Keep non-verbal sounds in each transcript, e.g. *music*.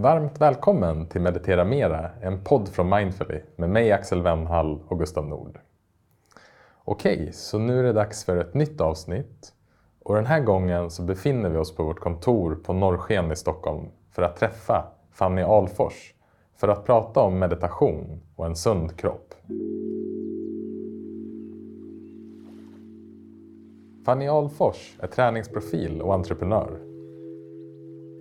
Varmt välkommen till Meditera Mera, en podd från Mindfully med mig Axel Wennhall och Gustav Nord. Okej, så nu är det dags för ett nytt avsnitt och den här gången så befinner vi oss på vårt kontor på Norrsken i Stockholm för att träffa Fanny Alfors för att prata om meditation och en sund kropp. Fanny Alfors är träningsprofil och entreprenör.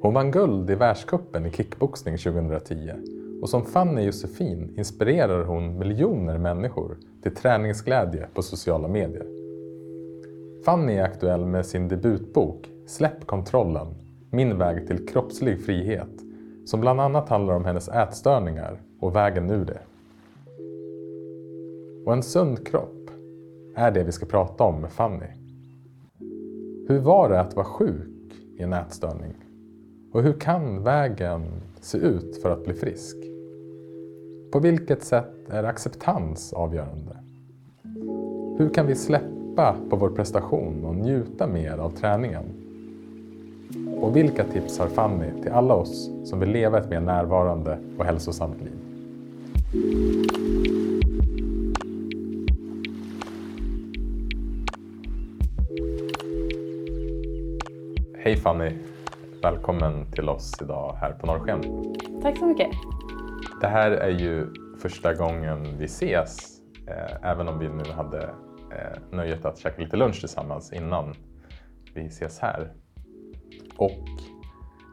Hon vann guld i världscupen i kickboxning 2010 och som Fanny Josefin inspirerar hon miljoner människor till träningsglädje på sociala medier. Fanny är aktuell med sin debutbok Släpp kontrollen, min väg till kroppslig frihet som bland annat handlar om hennes ätstörningar och vägen ur det. Och en sund kropp är det vi ska prata om med Fanny. Hur var det att vara sjuk i en ätstörning? Och hur kan vägen se ut för att bli frisk? På vilket sätt är acceptans avgörande? Hur kan vi släppa på vår prestation och njuta mer av träningen? Och vilka tips har Fanny till alla oss som vill leva ett mer närvarande och hälsosamt liv? Hej Fanny! Välkommen till oss idag här på Norrsken. Tack så mycket. Det här är ju första gången vi ses, eh, även om vi nu hade eh, nöjet att käka lite lunch tillsammans innan vi ses här. Och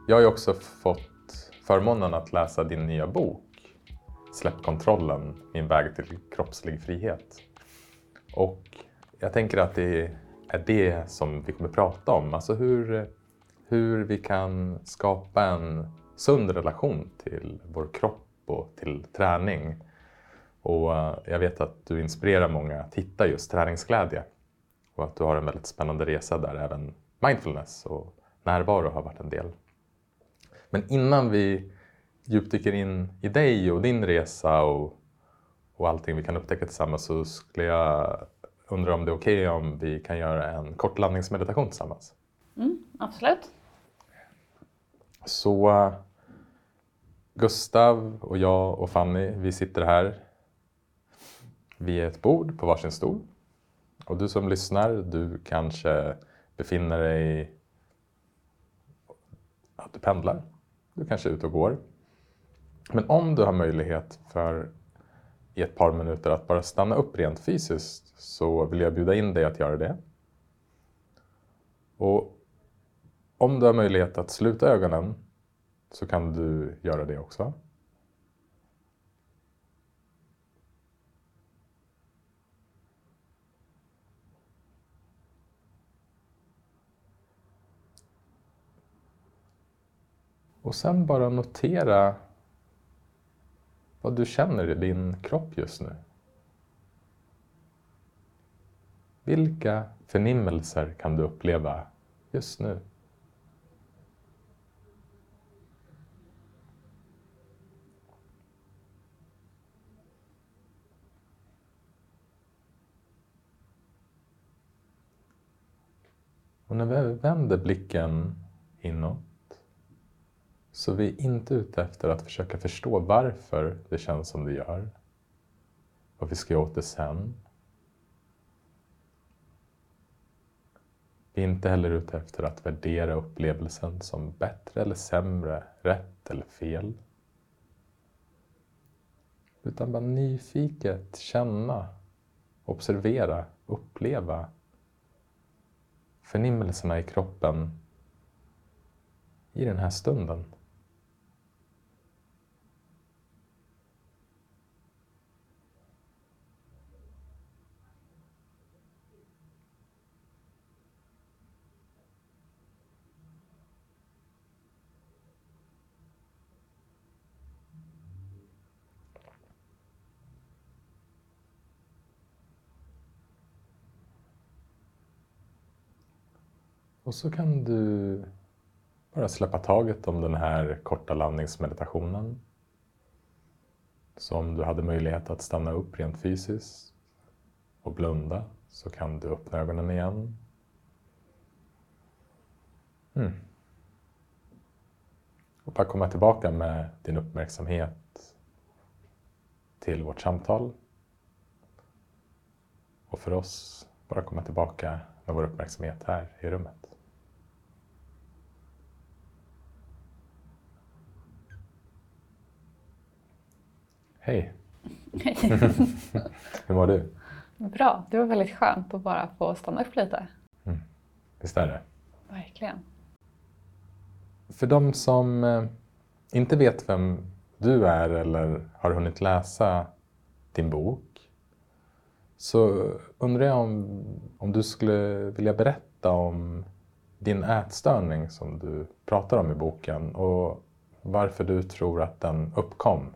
jag har ju också fått förmånen att läsa din nya bok Släpp kontrollen, min väg till kroppslig frihet. Och jag tänker att det är det som vi kommer prata om. Alltså hur, hur vi kan skapa en sund relation till vår kropp och till träning. Och eh, jag vet att du inspirerar många att hitta just träningsglädje och att du har en väldigt spännande resa där även mindfulness och närvaro har varit en del. Men innan vi djupdyker in i dig och din resa och, och allting vi kan upptäcka tillsammans så skulle jag undra om det är okej okay om vi kan göra en kort landningsmeditation tillsammans? Mm, absolut. Så Gustav och jag och Fanny, vi sitter här vid ett bord på varsin stol. Och du som lyssnar, du kanske befinner dig... Att du pendlar. Du kanske är ute och går. Men om du har möjlighet för i ett par minuter att bara stanna upp rent fysiskt så vill jag bjuda in dig att göra det. Och om du har möjlighet att sluta ögonen så kan du göra det också. Och sen bara notera vad du känner i din kropp just nu. Vilka förnimmelser kan du uppleva just nu? Och när vi vänder blicken inåt så vi är inte ute efter att försöka förstå varför det känns som det gör. Vad vi ska göra åt det sen. Vi är inte heller ute efter att värdera upplevelsen som bättre eller sämre, rätt eller fel. Utan bara nyfiket känna, observera, uppleva förnimmelserna i kroppen i den här stunden. Och så kan du bara släppa taget om den här korta landningsmeditationen. Så om du hade möjlighet att stanna upp rent fysiskt och blunda så kan du öppna ögonen igen. Mm. och bara komma tillbaka med din uppmärksamhet till vårt samtal. Och för oss, bara komma tillbaka med vår uppmärksamhet här i rummet. Hej! Hej. *laughs* Hur mår du? Bra, det var väldigt skönt att bara få stanna upp lite. Visst är det? Verkligen. För de som eh, inte vet vem du är eller har hunnit läsa din bok så undrar jag om, om du skulle vilja berätta om din ätstörning som du pratar om i boken och varför du tror att den uppkom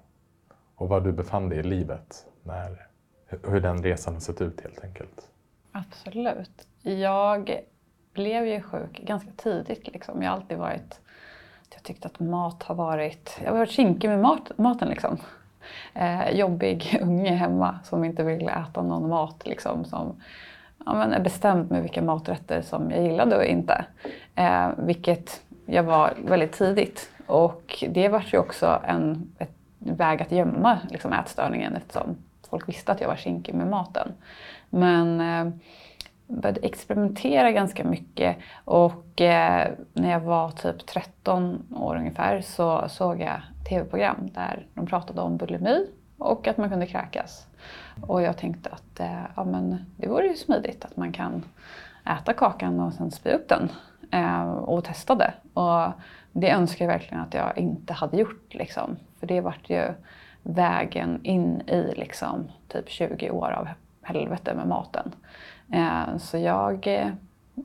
och var du befann dig i livet, när, hur den resan har sett ut helt enkelt. Absolut. Jag blev ju sjuk ganska tidigt. Liksom. Jag har alltid varit... Jag tyckte att mat har varit... Jag har varit kinkig med mat, maten. Liksom. Eh, jobbig *laughs* unge hemma som inte vill äta någon mat. Liksom, som ja, men är bestämd med vilka maträtter som jag gillade och inte. Eh, vilket jag var väldigt tidigt. Och det var ju också en ett väg att gömma liksom, ätstörningen eftersom folk visste att jag var kinkig med maten. Men eh, började experimentera ganska mycket och eh, när jag var typ 13 år ungefär så såg jag tv-program där de pratade om bulimi och att man kunde kräkas. Och jag tänkte att eh, ja, men det vore ju smidigt att man kan äta kakan och sen spy upp den. Eh, och testade. Och det önskar jag verkligen att jag inte hade gjort. Liksom. För det vart ju vägen in i liksom, typ 20 år av helvete med maten. Eh, så jag, eh,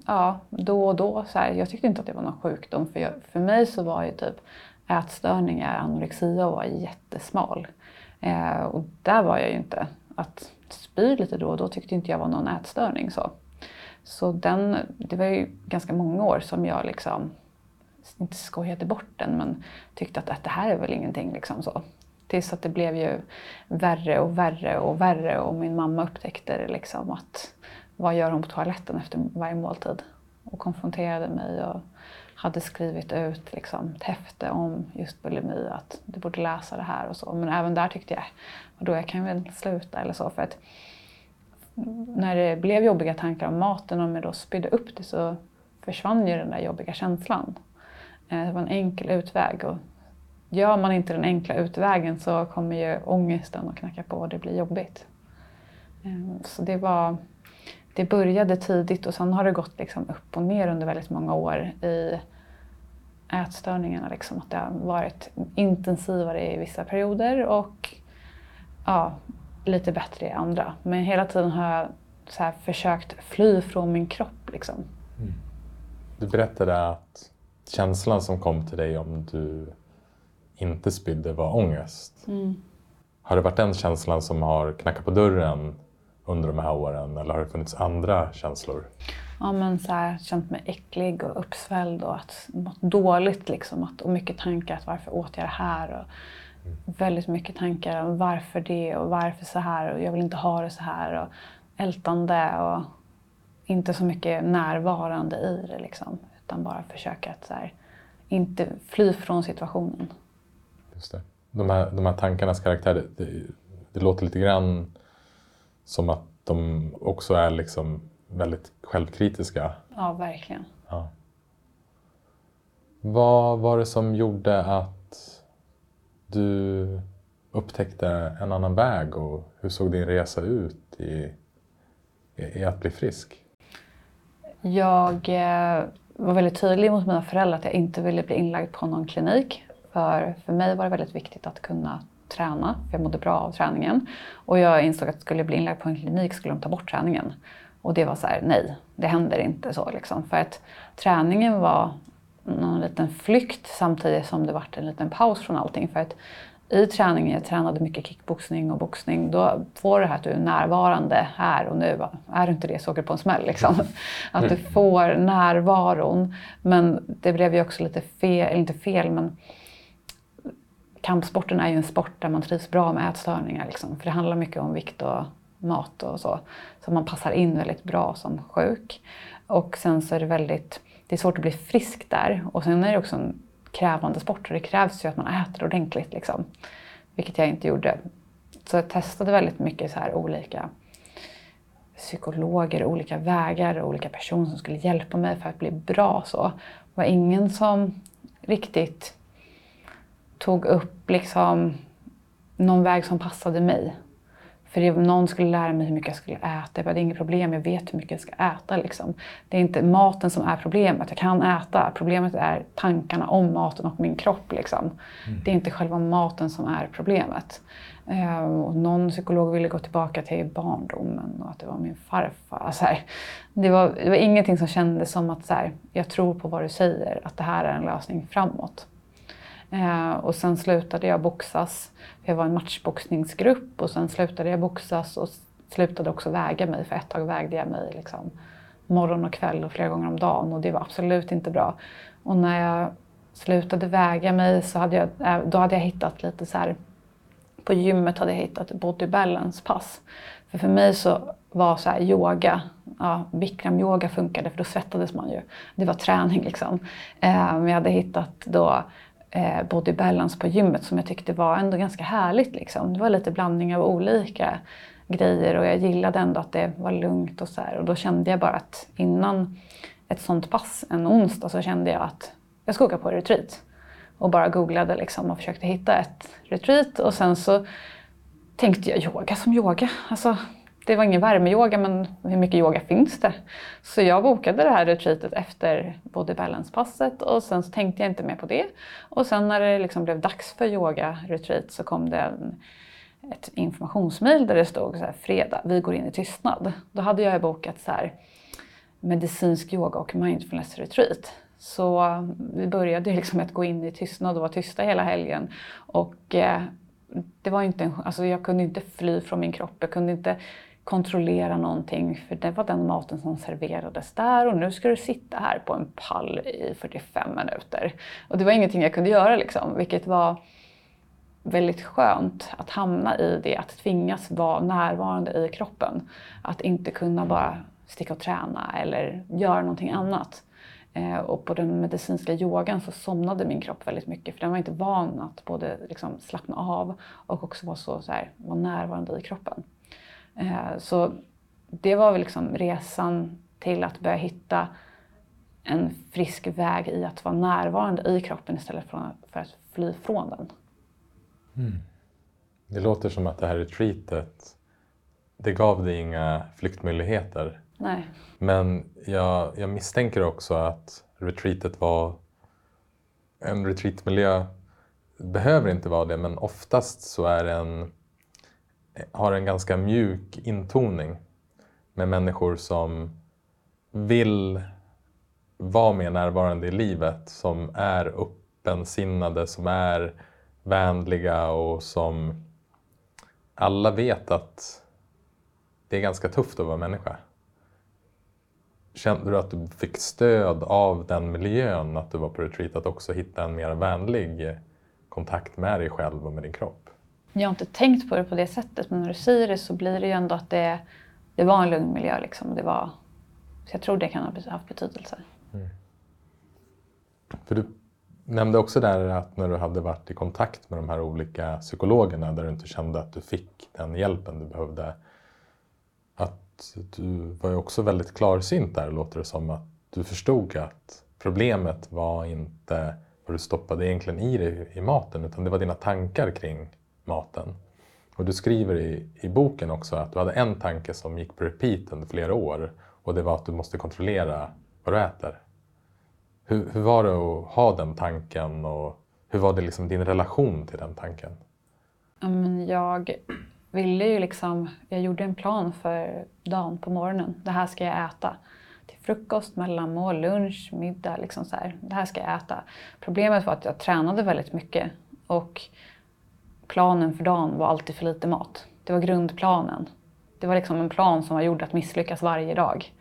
ja, då och då, så här, jag tyckte inte att det var någon sjukdom. För, jag, för mig så var ju typ ätstörningar, anorexia och var jättesmal. Eh, och där var jag ju inte. Att spy lite då och då tyckte inte jag var någon ätstörning. Så, så den, det var ju ganska många år som jag liksom, inte skojade bort den, men tyckte att, att det här är väl ingenting. Liksom så. Tills att det blev ju värre och värre och värre och min mamma upptäckte det liksom att vad gör hon på toaletten efter varje måltid? Och konfronterade mig och hade skrivit ut liksom, ett häfte om just bulimi, att du borde läsa det här och så. Men även där tyckte jag, då jag kan väl sluta eller så. För att när det blev jobbiga tankar om maten och jag då spydde upp det så försvann ju den där jobbiga känslan. Eh, det var en enkel utväg och gör man inte den enkla utvägen så kommer ju ångesten att knacka på och det blir jobbigt. Eh, så det var det började tidigt och sen har det gått liksom upp och ner under väldigt många år i ätstörningarna. Liksom, att det har varit intensivare i vissa perioder och ja, lite bättre i andra. Men hela tiden har jag så försökt fly från min kropp. Liksom. Mm. Du berättade att känslan som kom till dig om du inte spydde var ångest. Mm. Har det varit den känslan som har knackat på dörren under de här åren eller har det funnits andra känslor? Ja, men så här, känt mig äcklig och uppsvälld och att mått dåligt liksom. Att, och mycket tankar att varför åt jag det här? Och. Väldigt mycket tankar om varför det och varför så här och jag vill inte ha det så här. Och ältande och inte så mycket närvarande i det liksom. Utan bara försöka att här, inte fly från situationen. Just det. De här, de här tankarnas karaktär, det, det låter lite grann som att de också är liksom väldigt självkritiska. Ja, verkligen. Ja. Vad var det som gjorde att du upptäckte en annan väg och hur såg din resa ut i, i att bli frisk? Jag eh, var väldigt tydlig mot mina föräldrar att jag inte ville bli inlagd på någon klinik. För, för mig var det väldigt viktigt att kunna träna, för jag mådde bra av träningen. Och jag insåg att skulle jag bli inlagd på en klinik skulle de ta bort träningen. Och det var så här, nej, det händer inte så liksom. För att träningen var någon liten flykt samtidigt som det var en liten paus från allting. För att i träningen, jag tränade mycket kickboxning och boxning, då får du det här att du är närvarande här och nu. Är du inte det så åker du på en smäll. Liksom. *laughs* Att du får närvaron. Men det blev ju också lite fel, inte fel, men kampsporten är ju en sport där man trivs bra med ätstörningar. Liksom, för det handlar mycket om vikt och mat och så. Så man passar in väldigt bra som sjuk. Och sen så är det väldigt, det är svårt att bli frisk där. Och sen är det också en krävande sport och det krävs ju att man äter ordentligt. Liksom. Vilket jag inte gjorde. Så jag testade väldigt mycket så här olika psykologer, olika vägar, och olika personer som skulle hjälpa mig för att bli bra. Så. Det var ingen som riktigt tog upp liksom någon väg som passade mig. För någon skulle lära mig hur mycket jag skulle äta. Jag bara, det är inget problem, jag vet hur mycket jag ska äta. Liksom. Det är inte maten som är problemet, jag kan äta. Problemet är tankarna om maten och min kropp. Liksom. Mm. Det är inte själva maten som är problemet. Uh, och någon psykolog ville gå tillbaka till barndomen och att det var min farfar. Alltså här, det, var, det var ingenting som kändes som att så här, jag tror på vad du säger, att det här är en lösning framåt. Eh, och sen slutade jag boxas jag var i en matchboxningsgrupp och sen slutade jag boxas och slutade också väga mig. För ett tag vägde jag mig liksom morgon och kväll och flera gånger om dagen och det var absolut inte bra. Och när jag slutade väga mig så hade jag, eh, då hade jag hittat lite så här, på gymmet hade jag hittat body balance-pass. För för mig så var så här yoga, ja, bikram yoga funkade för då svettades man ju. Det var träning liksom. Eh, men jag hade hittat då eh, body balance på gymmet som jag tyckte var ändå ganska härligt. Liksom. Det var lite blandning av olika grejer och jag gillade ändå att det var lugnt och så här. Och då kände jag bara att innan ett sånt pass en onsdag så kände jag att jag ska åka på retreat. Och bara googlade liksom och försökte hitta ett retreat och sen så tänkte jag yoga som yoga. Alltså, det var ingen värmeyoga, men hur mycket yoga finns det? Så jag bokade det här retreatet efter body balance-passet och sen så tänkte jag inte mer på det. Och sen när det liksom blev dags för yoga-retreat så kom det en, ett informationsmail där det stod så här, fredag, vi går in i tystnad. Då hade jag bokat så här, medicinsk yoga och mindfulness-retreat. Så mm, vi började liksom med att gå in i tystnad och vara tysta hela helgen. Och eh, det var inte en, alltså jag kunde inte fly från min kropp. Jag kunde inte kontrollera någonting för det var den maten som serverades där och nu ska du sitta här på en pall i 45 minuter. Och det var ingenting jag kunde göra liksom, vilket var väldigt skönt att hamna i det, att tvingas vara närvarande i kroppen. Att inte kunna bara sticka och träna eller göra någonting annat. Eh, och på den medicinska yogan så somnade min kropp väldigt mycket för den var inte van att både liksom slappna av och också vara så, så här, vara närvarande i kroppen. Eh, så det var väl liksom resan till att börja hitta en frisk väg i att vara närvarande i kroppen istället för att fly från den. Mm. Det låter som att det här retreatet, det gav dig inga flyktmöjligheter. Nej. Men jag, jag misstänker också att retreatet var en retreatmiljö behöver inte vara det, men oftast så är det en har en ganska mjuk intoning med människor som vill vara mer närvarande i livet, som är öppensinnade, som är vänliga och som alla vet att det är ganska tufft att vara människa. Kände du att du fick stöd av den miljön, att du var på retreat, att också hitta en mer vänlig kontakt med dig själv och med din kropp? Jag har inte tänkt på det på det sättet men när du säger det så blir det ju ändå att det, det var en lugn miljö. Liksom. Det var, så jag tror det kan ha haft betydelse. Mm. För du nämnde också där att när du hade varit i kontakt med de här olika psykologerna där du inte kände att du fick den hjälpen du behövde. Att du var ju också väldigt klarsynt där låter det som. Att du förstod att problemet var inte vad du stoppade egentligen i dig i maten utan det var dina tankar kring maten. Och du skriver i, i boken också att du hade en tanke som gick på repeat under flera år och det var att du måste kontrollera vad du äter. Hur, hur var det att ha den tanken och hur var det liksom din relation till den tanken? Jag ville ju liksom, jag gjorde en plan för dagen på morgonen. Det här ska jag äta. Till frukost, mellanmål, lunch, middag. Liksom så här. Det här ska jag äta. Problemet var att jag tränade väldigt mycket och planen för dagen var alltid för lite mat. Det var grundplanen. Det var liksom en plan som var gjord att misslyckas varje dag.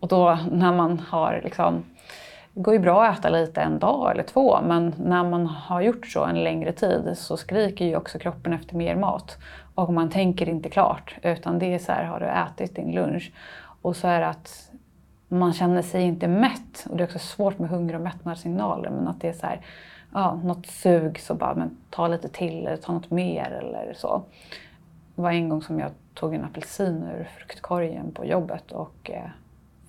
Och då när man har liksom, det går ju bra att äta lite en dag eller två, men när man har gjort så en längre tid så skriker ju också kroppen efter mer mat. Och man tänker inte klart, utan det är så här, har du ätit din lunch? Och så är det att man känner sig inte mätt. Och det är också svårt med hunger och mättnadssignaler, men att det är så här, ja, något sug så bara men, ta lite till eller ta något mer eller så. Det var en gång som jag tog en apelsin ur fruktkorgen på jobbet och eh,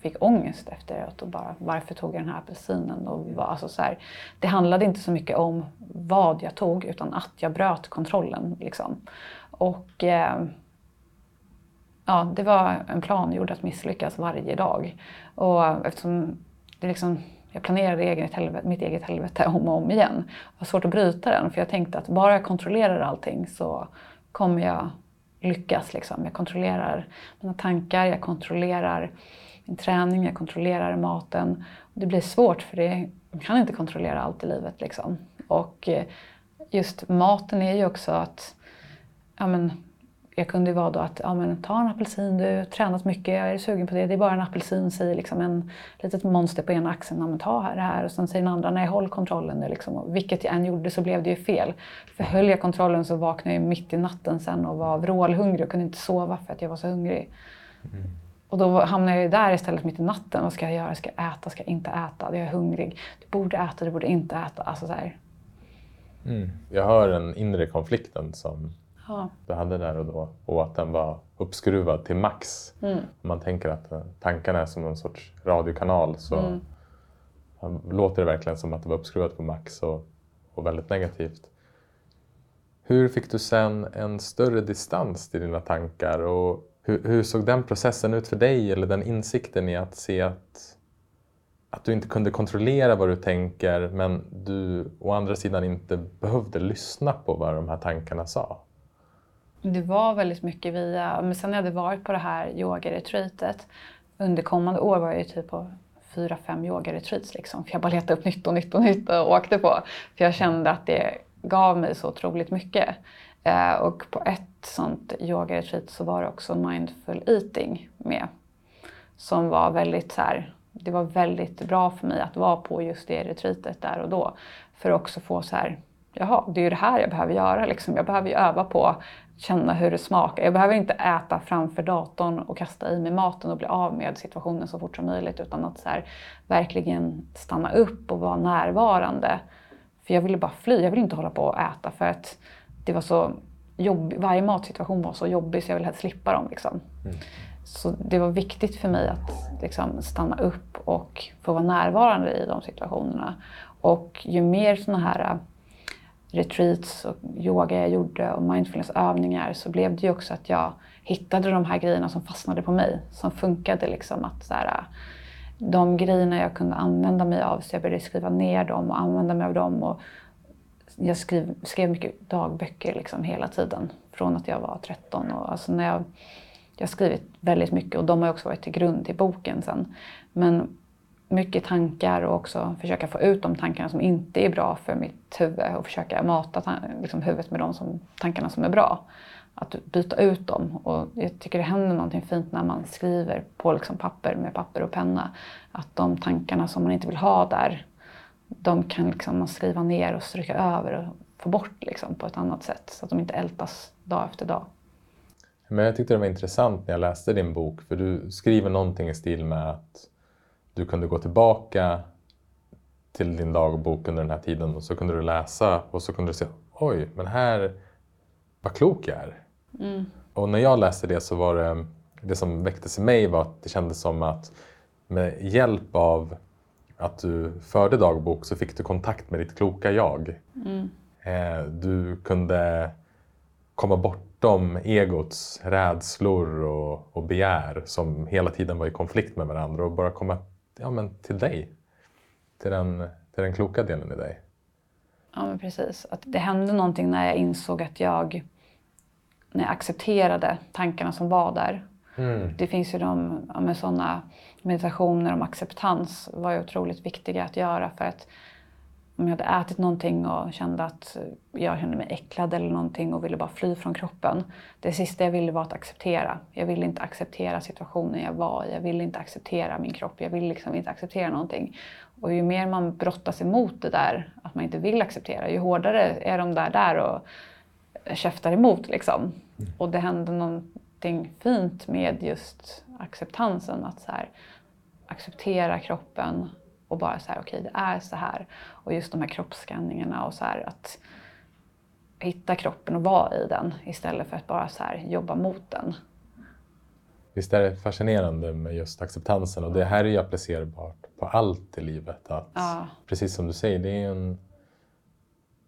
fick ångest efteråt och bara varför tog jag den här apelsinen? Och var, alltså så här, det handlade inte så mycket om vad jag tog utan att jag bröt kontrollen. Liksom. Och eh, ja, det var en plan gjord att misslyckas varje dag. Och eftersom det liksom, jag planerade eget helvete, mitt eget helvete om och om igen. Det var svårt att bryta den för jag tänkte att bara jag kontrollerar allting så kommer jag lyckas. Liksom. Jag kontrollerar mina tankar, jag kontrollerar min träning, jag kontrollerar maten. Det blir svårt för det, man kan inte kontrollera allt i livet. Liksom. Och eh, just maten är ju också att ja, men, jag kunde ju vara då att ja, men, ta en apelsin, du har tränat mycket, jag är sugen på det, det är bara en apelsin, säger liksom en litet monster på ena axeln, ja, men, ta här det här. Och sen säger den andra, nej håll kontrollen. Liksom. Och vilket jag än gjorde så blev det ju fel. För höll jag kontrollen så vaknade jag mitt i natten sen och var vrålhungrig och kunde inte sova för att jag var så hungrig. Mm. Och då hamnar jag ju där istället mitt i natten. Vad ska jag göra? Ska jag äta? Ska jag inte äta? Jag är hungrig. Du borde äta, du borde inte äta. Alltså så mm. Jag hör den inre konflikten som ja. du hade där och då och att den var uppskruvad till max. Mm. Om man tänker att eh, tankarna är som en sorts radiokanal så mm. låter det verkligen som att det var uppskruvat på max och, och väldigt negativt. Hur fick du sen en större distans till dina tankar och hur, hur, såg den processen ut för dig eller den insikten i att se att, att du inte kunde kontrollera vad du tänker men du å andra sidan inte behövde lyssna på vad de här tankarna sa? Det var väldigt mycket via, men sen när jag hade varit på det här yogaretreatet under kommande år var jag ju typ på fyra, fem yogaretreats liksom. För jag bara letade upp nytt och nytt och nytt och åkte på. För jag kände att det gav mig så otroligt mycket. Eh, och på ett sånt yogaretreat så var det också mindful eating med. Som var väldigt så här, det var väldigt bra för mig att vara på just det retreatet där och då. För att också få så här, jaha, det är ju det här jag behöver göra liksom. Jag behöver ju öva på känna hur det smakar. Jag behöver inte äta framför datorn och kasta i mig maten och bli av med situationen så fort som möjligt utan att så här, verkligen stanna upp och vara närvarande. För jag ville bara fly, jag ville inte hålla på och äta för att det var så jobbig, varje matsituation var så jobbig så jag ville helst slippa dem. Liksom. Mm. Så det var viktigt för mig att liksom, stanna upp och få vara närvarande i de situationerna. Och ju mer sådana här retreats och yoga jag gjorde och mindfulnessövningar så blev det ju också att jag hittade de här grejerna som fastnade på mig, som funkade. Liksom, att så här, de grejerna jag kunde använda mig av så jag började skriva ner dem och använda mig av dem. Och jag skrev, skrev mycket dagböcker liksom hela tiden från att jag var 13. Och alltså när jag, jag har skrivit väldigt mycket och de har också varit till grund till boken sen. Men mycket tankar och också försöka få ut de tankarna som inte är bra för mitt huvud och försöka mata liksom, huvudet med de som, tankarna som är bra. Att byta ut dem. Och jag tycker det händer någonting fint när man skriver på liksom papper med papper och penna. Att de tankarna som man inte vill ha där de kan liksom man skriva ner och stryka över och få bort liksom på ett annat sätt så att de inte ältas dag efter dag. Men jag tyckte det var intressant när jag läste din bok för du skriver någonting i stil med att du kunde gå tillbaka till din dagbok under den här tiden och så kunde du läsa och så kunde du se oj, men här, vad klok jag är. Mm. Och när jag läste det så var det, det som väcktes i mig var att det kändes som att med hjälp av att du förde dagbok så fick du kontakt med ditt kloka jag. Mm. Eh, du kunde komma bortom egots rädslor och, och begär som hela tiden var i konflikt med varandra och bara komma ja, men till dig. Till den, till den kloka delen i dig. Ja, men precis. Att det hände någonting när jag insåg att jag, när jag accepterade tankarna som var där. Mm. Det finns ju de, ja, med sådana meditationer om acceptans var ju otroligt viktiga att göra för att om jag hade ätit någonting och kände att jag kände mig äcklad eller någonting och ville bara fly från kroppen. Det sista jag ville var att acceptera. Jag ville inte acceptera situationen jag var i. Jag ville inte acceptera min kropp. Jag ville liksom inte acceptera någonting. Och ju mer man brottas emot det där, att man inte vill acceptera, ju hårdare är de där där och käftar emot liksom. Mm. Och det hände någonting fint med just acceptansen. Att så här, acceptera kroppen, och bara så här, okej okay, det är så här. Och just de här kroppsskanningarna och så här att hitta kroppen och vara i den istället för att bara så här jobba mot den. Visst är det fascinerande med just acceptansen och det här är ju applicerbart på allt i livet. Att, ja. Precis som du säger, det är en,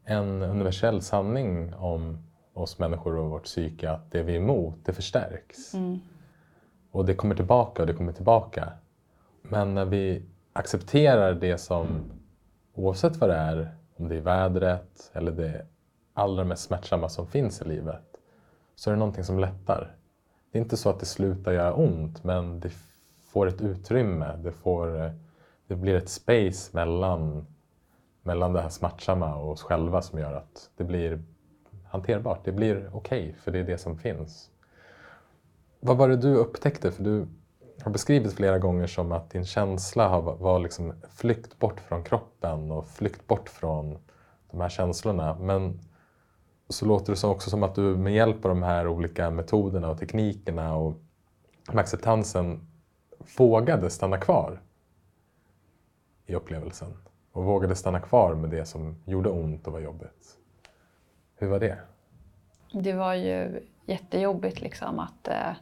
en universell sanning om oss människor och vårt psyke att det vi är emot, det förstärks. Mm. Och det kommer tillbaka och det kommer tillbaka. Men när vi accepterar det som, oavsett vad det är, om det är vädret eller det allra mest smärtsamma som finns i livet, så är det någonting som lättar. Det är inte så att det slutar göra ont, men det får ett utrymme. Det, får, det blir ett space mellan, mellan det här smärtsamma och oss själva som gör att det blir hanterbart. Det blir okej, okay, för det är det som finns. Vad var det du upptäckte? För du har beskrivit flera gånger som att din känsla var liksom flykt bort från kroppen och flykt bort från de här känslorna. Men så låter det också som att du med hjälp av de här olika metoderna och teknikerna och med acceptansen vågade stanna kvar i upplevelsen och vågade stanna kvar med det som gjorde ont och var jobbigt. Hur var det? Det var ju jättejobbigt liksom att eh,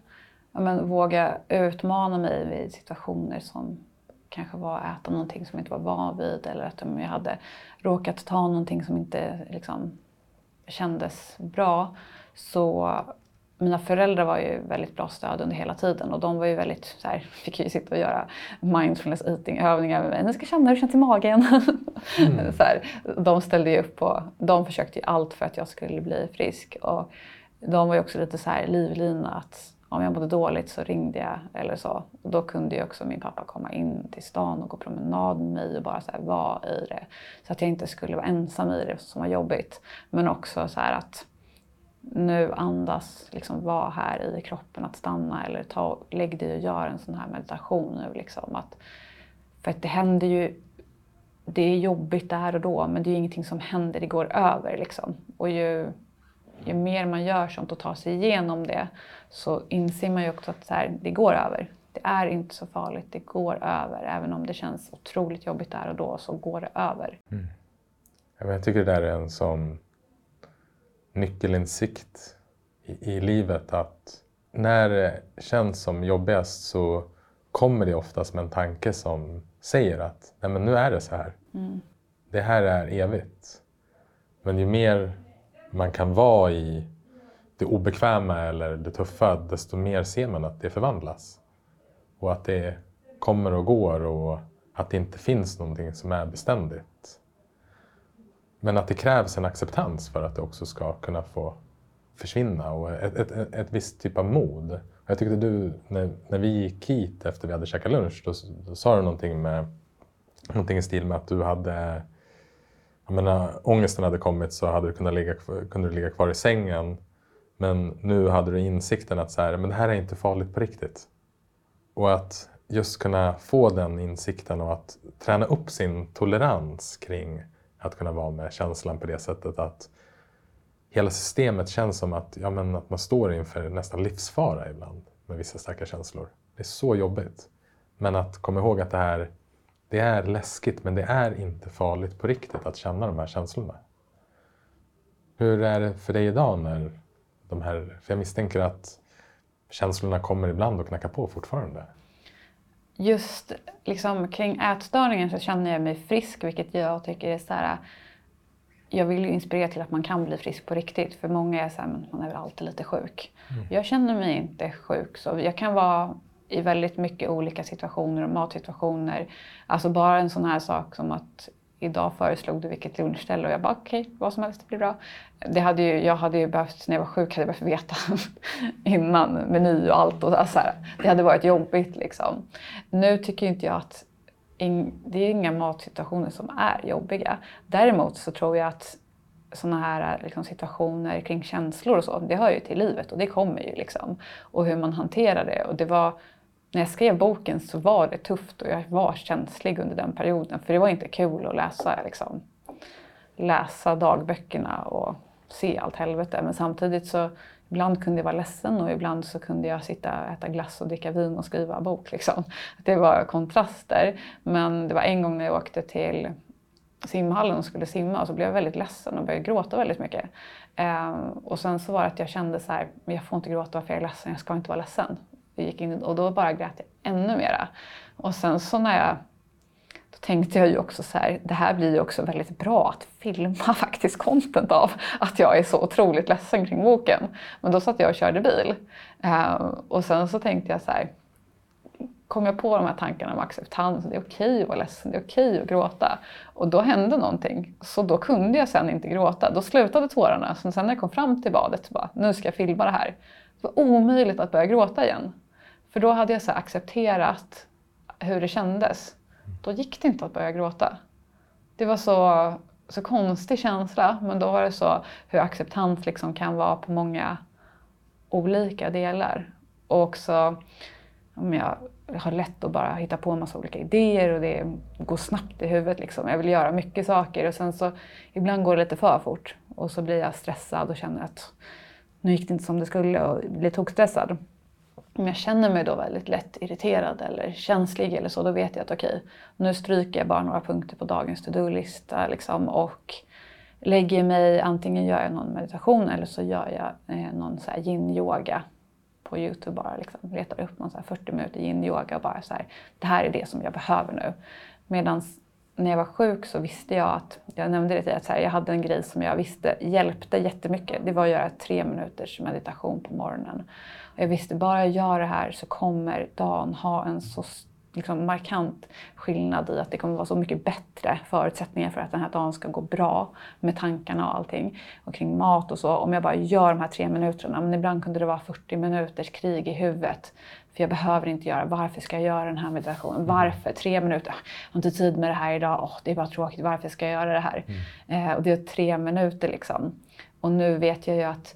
men, våga utmana mig vid situationer som kanske var att äta någonting som jag inte var van vid eller att om jag hade råkat ta någonting som inte liksom, kändes bra. Så mina föräldrar var ju väldigt bra stöd under hela tiden och de var ju väldigt så här, *laughs* fick ju sitta och göra mindfulness eating övningar med mig. Ni ska känna hur det känns i magen. Mm. *laughs* så här, de ställde ju upp på, de försökte ju allt för att jag skulle bli frisk och de var ju också lite så här livlina att om jag mådde dåligt så ringde jag eller så. Och då kunde ju också min pappa komma in till stan och gå promenad med mig och bara så här vara i det. Så att jag inte skulle vara ensam i det som var jobbigt. Men också så här att nu andas, liksom vara här i kroppen, att stanna eller ta, lägg dig och gör en sån här meditation nu. Liksom. Att, för att det händer ju, det är jobbigt där och då men det är ju ingenting som händer, det går över liksom. Och ju ju mer man gör sånt och tar sig igenom det så inser man ju också att så här, det går över. Det är inte så farligt, det går över. Även om det känns otroligt jobbigt där och då så går det över. Mm. Jag tycker det där är en sån nyckelinsikt i, i livet att när det känns som jobbigast så kommer det oftast med en tanke som säger att Nej, men nu är det så här. Mm. Det här är evigt. Men ju mer man kan vara i det obekväma eller det tuffa, desto mer ser man att det förvandlas. Och att det kommer och går och att det inte finns någonting som är beständigt. Men att det krävs en acceptans för att det också ska kunna få försvinna och ett, ett, ett, ett visst typ av mod. Jag tyckte du, när, när vi gick hit efter vi hade käkat lunch, då, då sa du någonting, med, någonting i stil med att du hade jag menar, ångesten hade kommit så hade du kunnat ligga, kunde du ligga kvar i sängen. Men nu hade du insikten att så här, men det här är inte farligt på riktigt. Och att just kunna få den insikten och att träna upp sin tolerans kring att kunna vara med känslan på det sättet att hela systemet känns som att, ja, men att man står inför nästan livsfara ibland med vissa starka känslor. Det är så jobbigt. Men att komma ihåg att det här det är läskigt men det är inte farligt på riktigt att känna de här känslorna. Hur är det för dig idag när de här, för jag misstänker att känslorna kommer ibland och knackar på fortfarande? Just liksom, kring ätstörningen så känner jag mig frisk vilket jag tycker är så här, jag vill ju inspirera till att man kan bli frisk på riktigt. För många är så här, men man är väl alltid lite sjuk. Mm. Jag känner mig inte sjuk. Så jag kan vara i väldigt mycket olika situationer och matsituationer. Alltså bara en sån här sak som att idag föreslog du vilket lunchställe och jag bara okej, okay, vad som helst blir bra. Det hade ju, jag hade ju behövt, när jag var sjuk, hade jag behövt veta *laughs* innan meny och allt. Och så här. Det hade varit jobbigt liksom. Nu tycker inte jag att in, det är inga matsituationer som är jobbiga. Däremot så tror jag att sådana här liksom, situationer kring känslor och så, det hör ju till livet och det kommer ju liksom. Och hur man hanterar det. Och det var när jag skrev boken så var det tufft och jag var känslig under den perioden. För det var inte kul att läsa, liksom, läsa dagböckerna och se allt helvete. Men samtidigt så ibland kunde jag vara ledsen och ibland så kunde jag sitta och äta glass och dricka vin och skriva bok. Liksom. *laughs* Det var kontraster. Men det var en gång när jag åkte till simhallen och skulle simma och så blev jag väldigt ledsen och började gråta väldigt mycket. Ehm, och sen så var det att jag kände så här, jag får inte gråta för jag är ledsen, jag ska inte vara ledsen. Jag gick in, och då bara grät jag ännu mera. Och sen så när jag då tänkte jag ju också så här, det här blir ju också väldigt bra att filma *laughs* faktiskt content av att jag är så otroligt ledsen kring boken. Men då satt jag och körde bil. Ehm, och sen så tänkte jag så här, kom jag på de här tankarna om acceptans, det är okej att vara ledsen, det är okej att gråta. Och då hände någonting. Så då kunde jag sen inte gråta. Då slutade tårarna. Så sen när jag kom fram till badet, bara, nu ska jag filma det här. Det var omöjligt att börja gråta igen. För då hade jag så accepterat hur det kändes. Då gick det inte att börja gråta. Det var så, så konstig känsla, men då var det så hur acceptans liksom kan vara på många olika delar. Och också om jag har lätt att bara hitta på en massa olika idéer och det går snabbt i huvudet. Liksom. Jag vill göra mycket saker och sen så ibland går det lite för fort och så blir jag stressad och känner att nu gick det inte som det skulle och blir tokstressad. Om jag känner mig då väldigt lätt irriterad eller känslig eller så, då vet jag att okej, okay, nu stryker jag bara några punkter på dagens to-do-lista liksom, och lägger mig, antingen gör jag någon meditation eller så gör jag eh, någon så yin-yoga på Youtube bara liksom, letar upp någon så 40 minuter yin-yoga och bara så här, det här är det som jag behöver nu. Medan när jag var sjuk så visste jag att, jag nämnde det till att så här, jag hade en grej som jag visste hjälpte jättemycket. Det var att göra tre minuters meditation på morgonen. Jag visste bara jag gör det här så kommer dagen ha en så liksom markant skillnad i att det kommer vara så mycket bättre förutsättningar för att den här dagen ska gå bra med tankarna och allting. Och kring mat och så. Om jag bara gör de här tre minuterna, men ibland kunde det vara 40 minuters krig i huvudet. För jag behöver inte göra, varför ska jag göra den här meditationen? Mm. Varför? Tre minuter, jag har inte tid med det här idag, oh, det är bara tråkigt, varför ska jag göra det här? Mm. Eh, och det är tre minuter liksom. Och nu vet jag ju att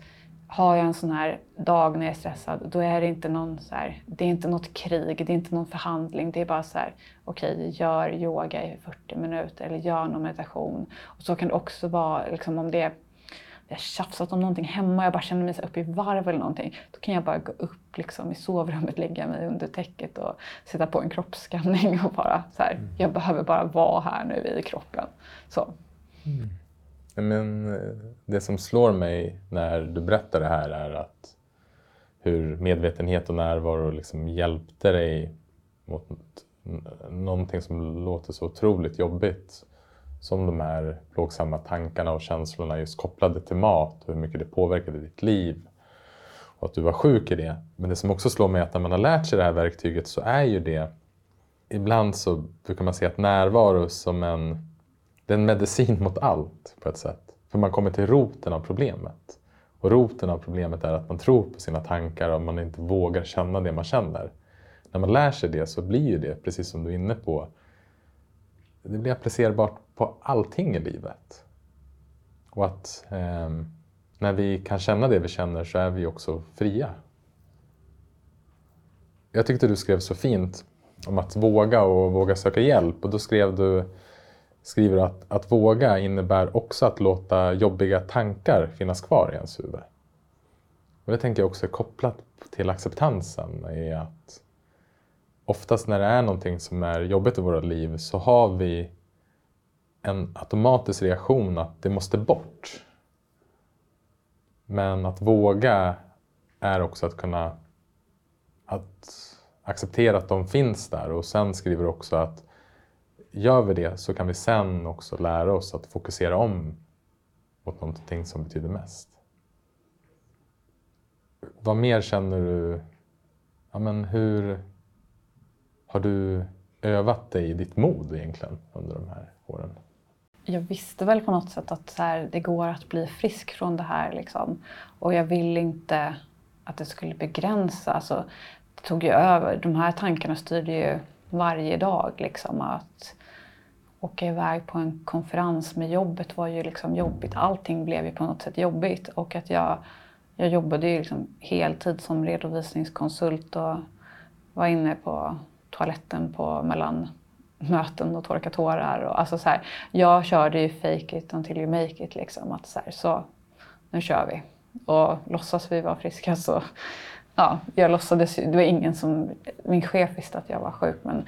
har jag en sån här dag när jag är stressad, då är det inte någon så här, det är inte något krig, det är inte någon förhandling. Det är bara så här, okej, okay, gör yoga i 40 minuter eller gör någon meditation. Och så kan det också vara liksom, om det är jag har tjafsat om någonting hemma, jag bara känner mig så upp i varv eller någonting. Då kan jag bara gå upp liksom, i sovrummet, lägga mig under täcket och sätta på en kroppsskanning och bara så här, mm. jag behöver bara vara här nu i kroppen. Så. Mm. Men eh, det som slår mig när du berättar det här är att hur medvetenhet och närvaro liksom hjälpte dig mot någonting som låter så otroligt jobbigt som de här plågsamma tankarna och känslorna just kopplade till mat och hur mycket det påverkade ditt liv och att du var sjuk i det. Men det som också slår mig är att när man har lärt sig det här verktyget så är ju det ibland så brukar man se att närvaro som en det är en medicin mot allt på ett sätt. För man kommer till roten av problemet. Och roten av problemet är att man tror på sina tankar och man inte vågar känna det man känner. När man lär sig det så blir ju det, precis som du är inne på, det blir applicerbart på allting i livet. Och att eh, när vi kan känna det vi känner så är vi också fria. Jag tyckte du skrev så fint om att våga och våga söka hjälp och då skrev du skriver att att våga innebär också att låta jobbiga tankar finnas kvar i ens huvud. Och det tänker jag också är kopplat till acceptansen. Är att oftast när det är någonting som är jobbigt i våra liv så har vi en automatisk reaktion att det måste bort. Men att våga är också att kunna att acceptera att de finns där och sen skriver du också att gör vi det så kan vi sen också lära oss att fokusera om mot någonting som betyder mest. Vad mer känner du? Ja, men hur har du övat dig i ditt mod egentligen under de här åren? Jag visste väl på något sätt att så här, det går att bli frisk från det här. Liksom. Och jag ville inte att det skulle begränsa. Alltså, det tog ju över. De här tankarna styrde ju varje dag. Liksom, att åka iväg på en konferens med jobbet var ju liksom jobbigt. Allting blev ju på något sätt jobbigt. Och att jag, jag jobbade ju liksom heltid som redovisningskonsult och var inne på toaletten på mellan möten och torka tårar. Och, alltså så här, jag körde ju fake it until you make it. Liksom, att så, här, så nu kör vi. Och låtsas vi vara friska så, ja, jag låtsades Det var ingen som, min chef visste att jag var sjuk men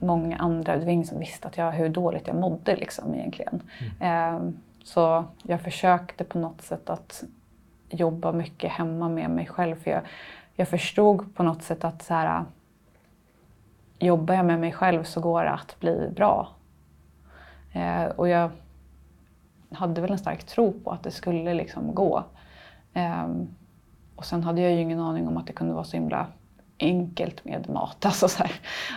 många andra, det var ingen som visste att jag, hur dåligt jag mådde liksom egentligen. Mm. Eh, så jag försökte på något sätt att jobba mycket hemma med mig själv. För jag, jag förstod på något sätt att så här, jobbar jag med mig själv så går det att bli bra. Eh, och jag hade väl en stark tro på att det skulle liksom gå. Eh, och sen hade jag ju ingen aning om att det kunde vara så himla enkelt med mat. *laughs* Alltså så här.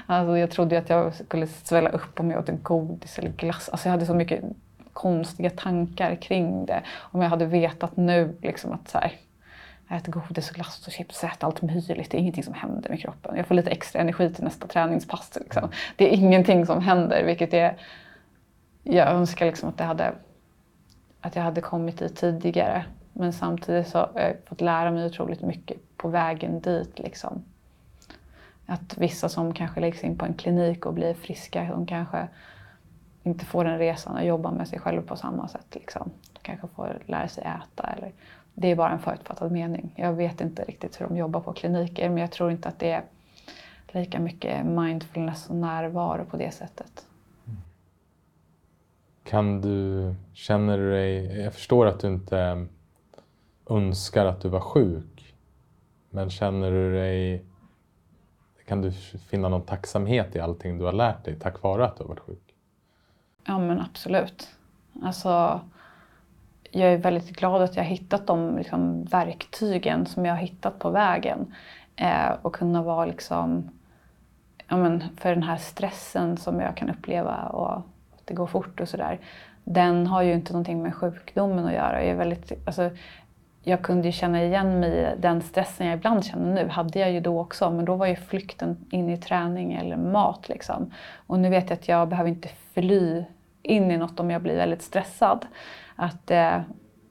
Alltså jag trodde att jag skulle svälla upp om jag åt godis eller glass. Alltså jag hade så mycket konstiga tankar kring det. Om jag hade vetat nu liksom att så här, jag äter godis och glass och chips och äter allt möjligt. Det är ingenting som händer med kroppen. Jag får lite extra energi till nästa träningspass. Liksom. Det är ingenting som händer, vilket är... Jag önskar liksom att, det hade, att jag hade kommit dit tidigare. Men samtidigt så har jag fått lära mig otroligt mycket på vägen dit. Liksom. Att vissa som kanske läggs in på en klinik och blir friska, de kanske inte får den resan att jobba med sig själv på samma sätt. Liksom. De kanske får lära sig äta. Eller, det är bara en förutfattad mening. Jag vet inte riktigt hur de jobbar på kliniker men jag tror inte att det är lika mycket mindfulness och närvaro på det sättet. Kan du, känner du dig, jag förstår att du inte önskar att du var sjuk, men känner du dig, kan du finna någon tacksamhet i allting du har lärt dig tack vare att du har varit sjuk? Ja men absolut. Alltså, jag är väldigt glad att jag har hittat de liksom, verktygen som jag har hittat på vägen. Eh, och kunna vara liksom, ja, men, för den här stressen som jag kan uppleva och att det går fort och sådär. Den har ju inte någonting med sjukdomen att göra. Jag, är väldigt, alltså, jag kunde ju känna igen mig i den stressen jag ibland känner nu. hade jag ju då också, men då var ju flykten in i träning eller mat. Liksom. Och nu vet jag att jag behöver inte fly in i något om jag blir väldigt stressad. Att eh,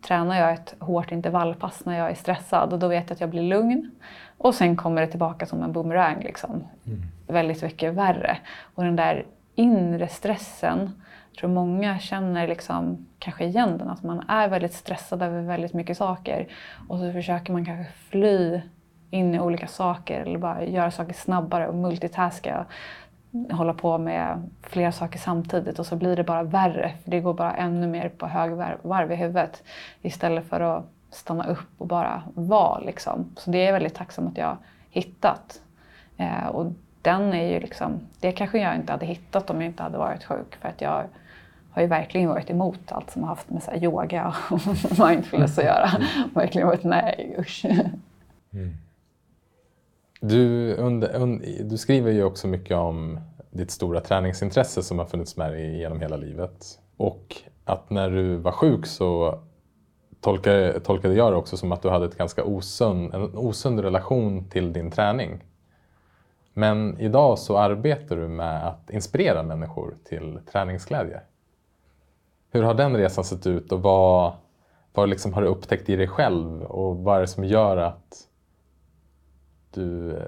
tränar jag ett hårt intervallpass när jag är stressad och då vet jag att jag blir lugn. Och sen kommer det tillbaka som en boomerang. Liksom. Mm. Väldigt mycket värre. Och den där inre stressen, jag tror många känner liksom, kanske igen den. Att man är väldigt stressad över väldigt mycket saker. Och så försöker man kanske fly in i olika saker eller bara göra saker snabbare och multitaska hålla på med flera saker samtidigt och så blir det bara värre. För det går bara ännu mer på högvarv i huvudet istället för att stanna upp och bara vara. Liksom. Så det är jag väldigt tacksam att jag har hittat. Eh, och den är ju liksom, det kanske jag inte hade hittat om jag inte hade varit sjuk. För att jag har ju verkligen varit emot allt som har haft med så yoga och *laughs* mindfulness att göra. Mm. *laughs* verkligen varit nej, usch. Mm. Du, under, under, du skriver ju också mycket om ditt stora träningsintresse som har funnits med dig genom hela livet. Och att när du var sjuk så tolkade, tolkade jag det också som att du hade ett ganska osund, en osund relation till din träning. Men idag så arbetar du med att inspirera människor till träningsglädje. Hur har den resan sett ut och vad, vad liksom har du upptäckt i dig själv och vad är det som gör att du eh,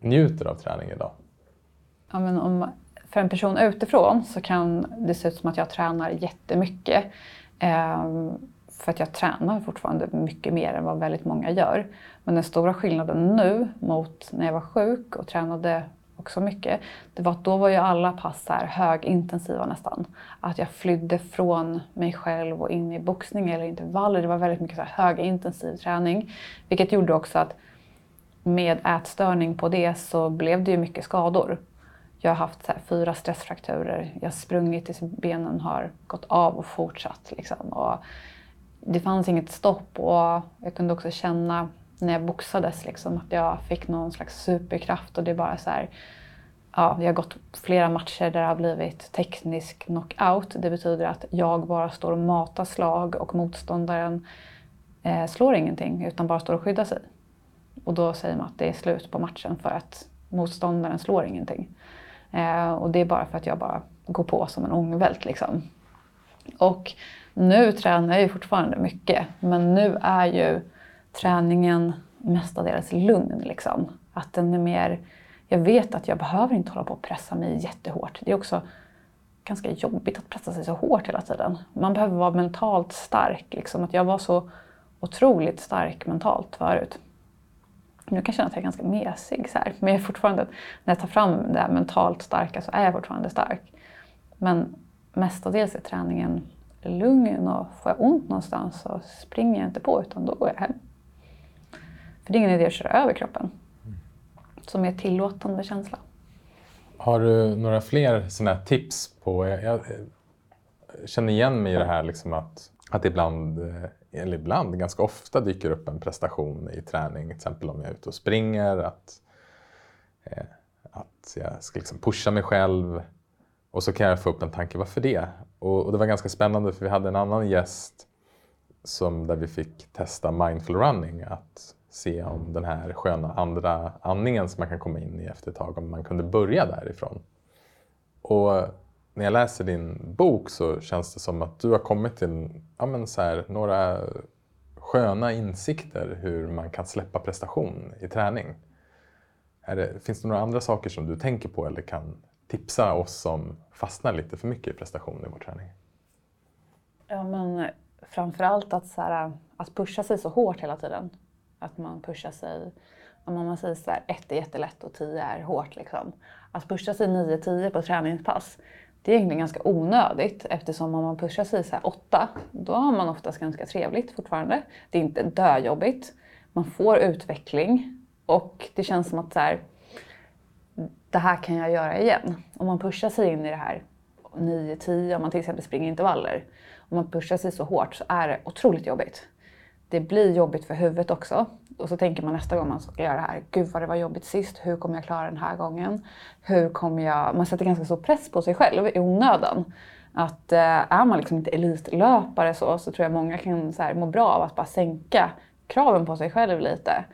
njuter av träning idag? Ja, men om, för en person utifrån så kan det se ut som att jag tränar jättemycket. Eh, för att jag tränar fortfarande mycket mer än vad väldigt många gör. Men den stora skillnaden nu mot när jag var sjuk och tränade också mycket, det var att då var ju alla pass här högintensiva nästan. Att jag flydde från mig själv och in i boxning eller intervaller. Det var väldigt mycket så här högintensiv träning. Vilket gjorde också att med ätstörning på det så blev det ju mycket skador. Jag har haft så fyra stressfrakturer. Jag har sprungit tills benen har gått av och fortsatt. Liksom. Och det fanns inget stopp och jag kunde också känna när jag boxades liksom, att jag fick någon slags superkraft och det är bara så här, ja, jag har gått flera matcher där det har blivit teknisk knockout. Det betyder att jag bara står och matar slag och motståndaren eh, slår ingenting utan bara står och skyddar sig. Och då säger man att det är slut på matchen för att motståndaren slår ingenting. Eh, och det är bara för att jag bara går på som en ångvält liksom. Och nu tränar jag ju fortfarande mycket, men nu är ju träningen mestadels lugn. Liksom. Att den är mer... Jag vet att jag behöver inte hålla på och pressa mig jättehårt. Det är också ganska jobbigt att pressa sig så hårt hela tiden. Man behöver vara mentalt stark. Liksom. Att jag var så otroligt stark mentalt förut. Nu kan jag känna att jag är ganska mesig så här. men jag är fortfarande, när jag tar fram det här mentalt starka så är jag fortfarande stark. Men mestadels är träningen lugn och får jag ont någonstans så springer jag inte på utan då går jag hem. För det är ingen idé att köra över kroppen. Som är tillåtande känsla. Har du några fler sådana tips på... Jag, jag, känner igen mig i det här liksom att, att ibland, eh, eller ibland, ganska ofta dyker upp en prestation i träning. Till exempel om jag är ute och springer. Att, eh, att jag ska liksom pusha mig själv. Och så kan jag få upp en tanke, varför det? Och, och det var ganska spännande för vi hade en annan gäst som, där vi fick testa mindful running. Att se om den här sköna andra andningen som man kan komma in i efter ett tag, om man kunde börja därifrån. Och när jag läser din bok så känns det som att du har kommit till ja, men så här, några sköna insikter hur man kan släppa prestation i träning. Det, finns det några andra saker som du tänker på eller kan tipsa oss som fastnar lite för mycket i prestation i vår träning? Ja, men framförallt att, så här, att pusha sig så hårt hela tiden. Att man pushar sig, om man säger så här, ett är jättelätt och tio är hårt. Liksom. Att pusha sig 9-10 på träningspass, det är egentligen ganska onödigt eftersom om man pushar sig så här 8, då har man oftast ganska trevligt fortfarande. Det är inte döjobbigt. Man får utveckling och det känns som att så här, det här kan jag göra igen. Om man pushar sig in i det här 9-10, om man till exempel springer intervaller, om man pushar sig så hårt så är det otroligt jobbigt det blir jobbigt för huvudet också. Och så tänker man nästa gång man ska göra det här, gud vad det var jobbigt sist, hur kommer jag klara den här gången? Hur kommer jag... Man sätter ganska stor press på sig själv i onödan. Att eh, är man liksom inte elitlöpare så, så tror jag många kan så här, må bra av att bara sänka kraven på sig själv lite.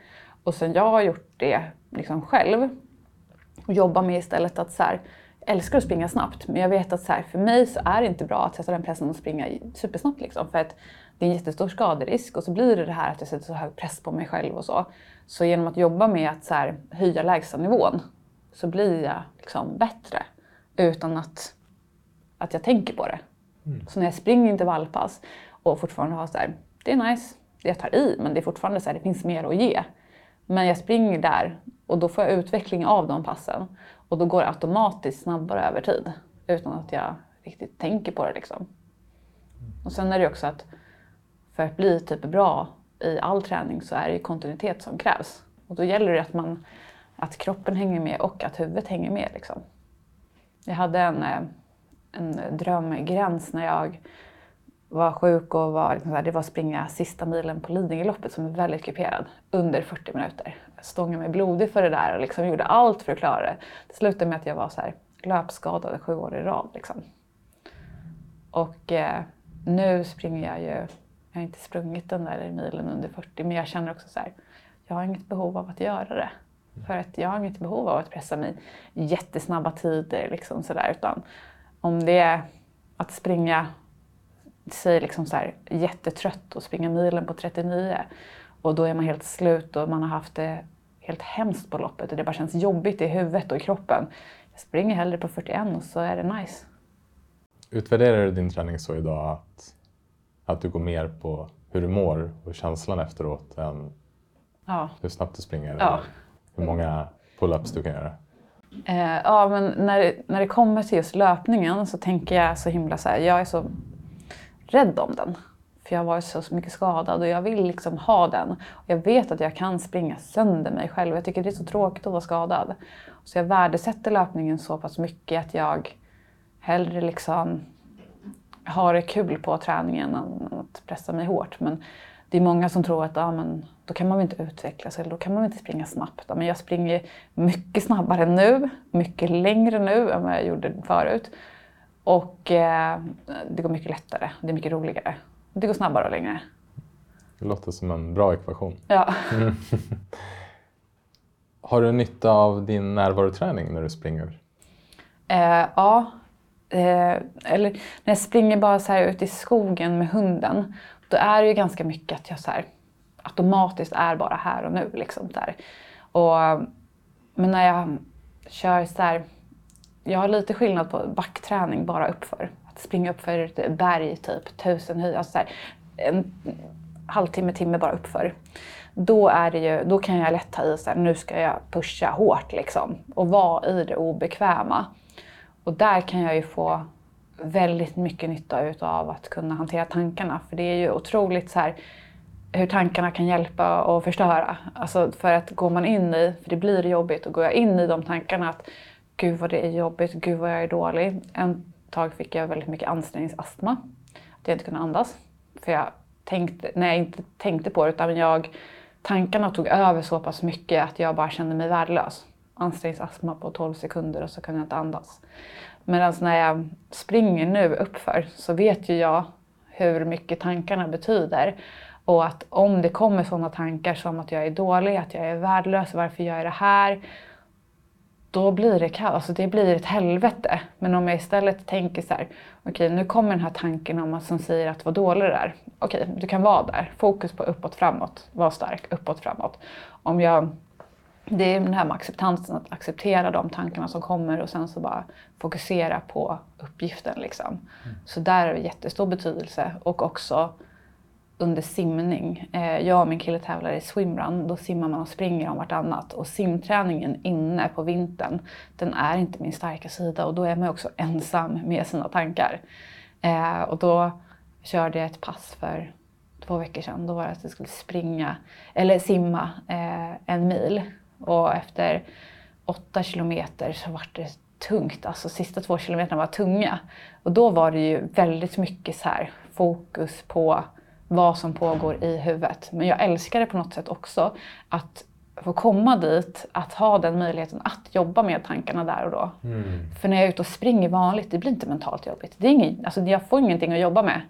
Och sen jag har gjort det liksom själv och jobbar med istället att så här, jag älskar att springa snabbt men jag vet att så här, för mig så är det inte bra att sätta den pressen och springa supersnabbt. Liksom, för att det är en jättestor skaderisk och så blir det det här att jag sätter så hög press på mig själv och så. Så genom att jobba med att så här, höja lägstanivån så blir jag liksom bättre utan att, att jag tänker på det. Mm. Så när jag springer intervallpass och fortfarande har så här, det är nice, jag tar i men det är fortfarande så här, det finns mer att ge. Men jag springer där och då får jag utveckling av de passen och då går det automatiskt snabbare över tid utan att jag riktigt tänker på det. Liksom. Och sen är det också att för att bli typ bra i all träning så är det kontinuitet som krävs. Och då gäller det att, man, att kroppen hänger med och att huvudet hänger med. Liksom. Jag hade en, eh, en drömgräns när jag var sjuk och var, liksom det var att springa sista milen på Lidingöloppet som är väldigt kuperad under 40 minuter. Jag stångade mig blodig för det där och liksom gjorde allt för att klara det. Det slutade med att jag var så här, löpskadad sju år i rad. Liksom. Och eh, nu springer jag ju jag har inte sprungit den där milen under 40 men jag känner också så här, jag har inget behov av att göra det. För att jag har inget behov av att pressa mig jättesnabba tider. Liksom så där, utan om det är att springa, säg liksom så här, jättetrött och springa milen på 39 och då är man helt slut och man har haft det helt hemskt på loppet och det bara känns jobbigt i huvudet och i kroppen. Jag springer hellre på 41 och så är det nice. Utvärderar du din träning så idag att att du går mer på hur du mår och känslan efteråt än ja. hur snabbt du springer ja. eller hur många pull-ups du kan göra? Eh, ja, men när, när det kommer till just löpningen så tänker jag så himla så här, jag är så rädd om den. För jag har varit så mycket skadad och jag vill liksom ha den. Och jag vet att jag kan springa sönder mig själv. Jag tycker det är så tråkigt att vara skadad. Så jag värdesätter löpningen så pass mycket att jag hellre liksom har det kul på träningen än att pressa mig hårt. Men det är många som tror att ja, men då kan man väl inte utvecklas eller då kan man väl inte springa snabbt. Ja, men jag springer mycket snabbare nu, mycket längre nu än vad jag gjorde förut. Och eh, det går mycket lättare, det är mycket roligare. Det går snabbare och längre. Det låter som en bra ekvation. Ja. *laughs* Har du nytta av din närvaroträning när du springer? Eh, ja, eh, eller när jag springer bara så här ut i skogen med hunden, då är det ju ganska mycket att jag så här, automatiskt är bara här och nu. Liksom, där. Och, men när jag kör så här, jag har lite skillnad på backträning bara uppför. Att springa uppför ett berg, typ tusen höjd. Alltså här, en, halvtimme, timme bara uppför. Då, är det ju, då kan jag lätt ta i så här, nu ska jag pusha hårt liksom. Och vara i det obekväma. Och där kan jag ju få väldigt mycket nytta utav att kunna hantera tankarna. För det är ju otroligt så här, hur tankarna kan hjälpa och förstöra. Alltså för att går man in i, för det blir jobbigt, och går jag in i de tankarna att gud vad det är jobbigt, gud vad jag är dålig. En tag fick jag väldigt mycket ansträngningsastma. Att jag inte kunde andas. För jag tänkte, när jag inte tänkte på det, utan jag, tankarna tog över så pass mycket att jag bara kände mig värdelös. Ansträngningsastma på 12 sekunder och så kunde jag inte andas. Medan när jag springer nu uppför så vet ju jag hur mycket tankarna betyder. Och att om det kommer sådana tankar som att jag är dålig, att jag är värdelös, varför gör jag det här? Då blir det kaos, alltså det blir ett helvete. Men om jag istället tänker så här, okej okay, nu kommer den här tanken om att, som säger att vad dålig du är. Okej, okay, du kan vara där. Fokus på uppåt, framåt. Var stark, uppåt, framåt. Om jag det är den här med acceptansen, att acceptera de tankarna som kommer och sen så bara fokusera på uppgiften. Liksom. Mm. Så där är det jättestor betydelse. Och också under simning. Eh, jag och min kille tävlar i swimrun. Då simmar man och springer om vartannat. Och simträningen inne på vintern, den är inte min starka sida. Och då är man också *laughs* ensam med sina tankar. Eh, och då körde jag ett pass för två veckor sedan. Då var det att jag skulle springa, eller simma eh, en mil. Och efter åtta kilometer så var det tungt. Alltså sista två kilometerna var tunga. Och då var det ju väldigt mycket så här fokus på vad som pågår i huvudet. Men jag älskar det på något sätt också att få komma dit, att ha den möjligheten att jobba med tankarna där och då. Mm. För när jag är ute och springer vanligt, det blir inte mentalt jobbigt. Det är ingen, alltså jag får ingenting att jobba med.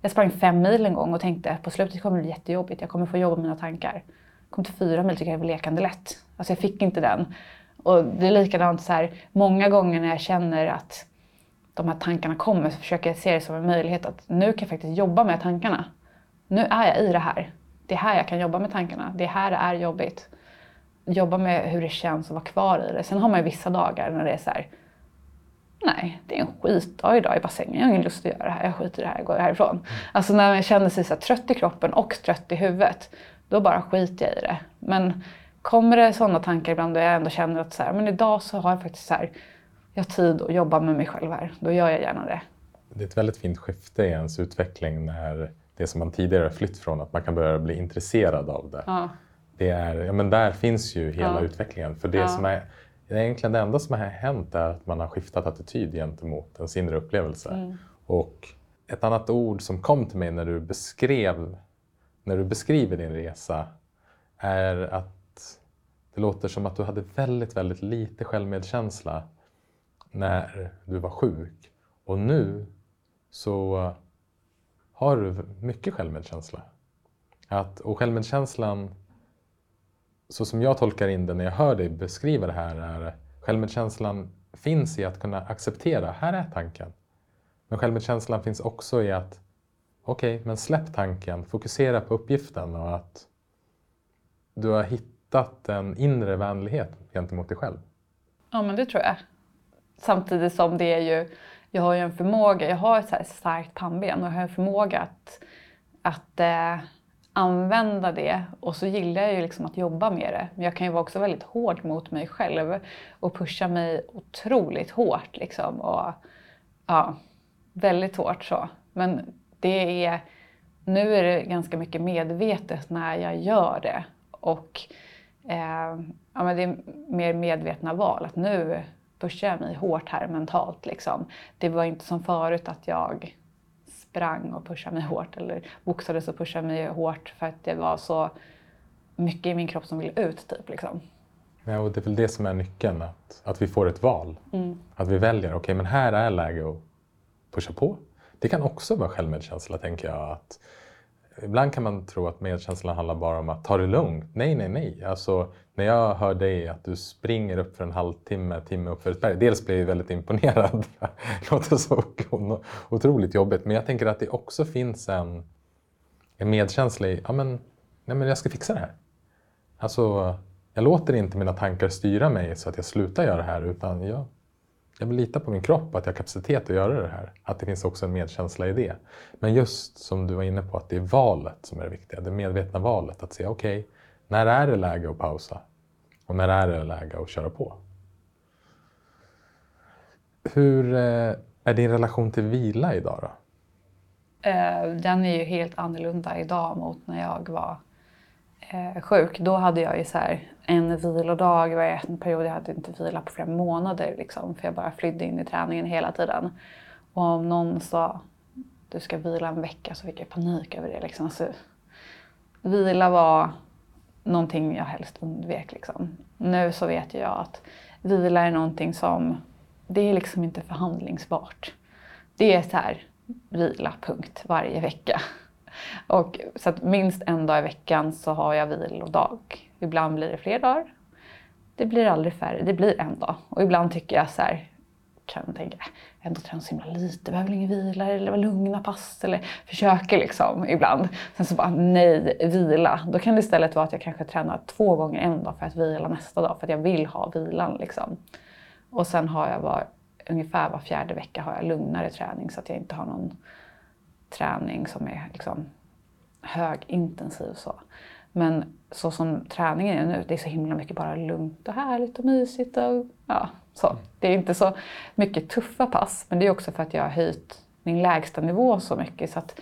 Jag sprang fem mil en gång och tänkte på slutet kommer det bli jättejobbigt, jag kommer få jobba med mina tankar. Kom till fyra mil tycker jag det var lekande lätt. Alltså jag fick inte den. Och det är likadant så här, många gånger när jag känner att de här tankarna kommer så försöker jag se det som en möjlighet att nu kan jag faktiskt jobba med tankarna. Nu är jag i det här. Det är här jag kan jobba med tankarna. Det är här är jobbigt. Jobba med hur det känns att vara kvar i det. Sen har man ju vissa dagar när det är så här, nej, det är en skitdag idag i bassängen. Jag har ingen lust att göra det här. Jag skiter i det här, jag går härifrån. Mm. Alltså när man känner sig så trött i kroppen och trött i huvudet, då bara skiter jag i det. Men kommer det sådana tankar ibland då jag ändå känner att så här, men idag så har jag faktiskt så här, jag har tid att jobba med mig själv här. Då gör jag gärna det. Det är ett väldigt fint skifte i ens utveckling när det som man tidigare flytt från, att man kan börja bli intresserad av det. Ja. det är, ja, men där finns ju hela ja. utvecklingen. För det som är, egentligen det enda som har hänt är att man har skiftat attityd gentemot ens inre upplevelse. Mm. Och ett annat ord som kom till mig när du beskrev när du beskriver din resa är att det låter som att du hade väldigt, väldigt lite självmedkänsla när du var sjuk. Och nu så har du mycket självmedkänsla. Att, och självmedkänslan, så som jag tolkar in det när jag hör dig beskriva det här, är självmedkänslan finns i att kunna acceptera, här är tanken. Men självmedkänslan finns också i att okej, okay, men släpp tanken, fokusera på uppgiften och att du har hittat en inre vänlighet gentemot dig själv. Ja, men det tror jag. Samtidigt som det är ju, jag har ju en förmåga, jag har ett så starkt pannben och jag har en förmåga att, att eh, använda det och så gillar jag ju liksom att jobba med det. Men jag kan ju vara också väldigt hård mot mig själv och pusha mig otroligt hårt liksom. Och, ja, väldigt hårt så. Men det är, nu är det ganska mycket medvetet när jag gör det. Och eh, ja, men det är mer medvetna val. Att nu pushar jag mig hårt här mentalt. Liksom. Det var inte som förut att jag sprang och pushade mig hårt eller boxades och pushade mig hårt för att det var så mycket i min kropp som ville ut. Typ, liksom. Ja, och det är väl det som är nyckeln, att, att vi får ett val. Mm. Att vi väljer, okej okay, men här är läge att pusha på. Det kan också vara självmedkänsla, tänker jag. Att ibland kan man tro att medkänslan handlar bara om att ta det lugnt. Nej, nej, nej. Alltså, när jag hör dig att du springer upp för en halvtimme, timme upp för ett berg. Dels blir jag väldigt imponerad. det *laughs* låter så otroligt jobbigt. Men jag tänker att det också finns en, en medkänsla i, ja men, nej, men jag ska fixa det här. Alltså, jag låter inte mina tankar styra mig så att jag slutar göra det här utan jag, jag vill lita på min kropp, att jag har kapacitet att göra det här. Att det finns också en medkänsla i det. Men just som du var inne på, att det är valet som är det viktiga. Det medvetna valet. Att se, okej, okay, när är det läge att pausa? Och när är det läge att köra på? Hur eh, är din relation till vila idag då? Eh, den är ju helt annorlunda idag mot när jag var eh, sjuk. Då hade jag ju så här, en vilodag. Det var en period jag hade inte vilat på flera månader liksom, för jag bara flydde in i träningen hela tiden. Och om någon sa du ska vila en vecka så fick jag panik över det. Liksom. Så, vila var någonting jag helst undvek. Liksom. Nu så vet jag att vila är någonting som, det är liksom inte förhandlingsbart. Det är så här, vila, punkt, varje vecka. Och, så att minst en dag i veckan så har jag vilodag. Ibland blir det fler dagar. Det blir aldrig färre, det blir en dag. Och ibland tycker jag så här, kan tänka, jag äh, ändå tränar så himla lite, behöver ingen vila eller vara lugna pass eller försöker liksom ibland. Sen så bara nej, vila. Då kan det istället vara att jag kanske tränar två gånger en dag för att vila nästa dag för att jag vill ha vilan liksom. Och sen har jag bara, ungefär var fjärde vecka har jag lugnare träning så att jag inte har någon träning som är liksom högintensiv så. Men så som träningen är nu, det är så himla mycket bara lugnt och härligt och mysigt. Och, ja, så. Det är inte så mycket tuffa pass, men det är också för att jag har höjt min lägsta nivå så mycket. Så att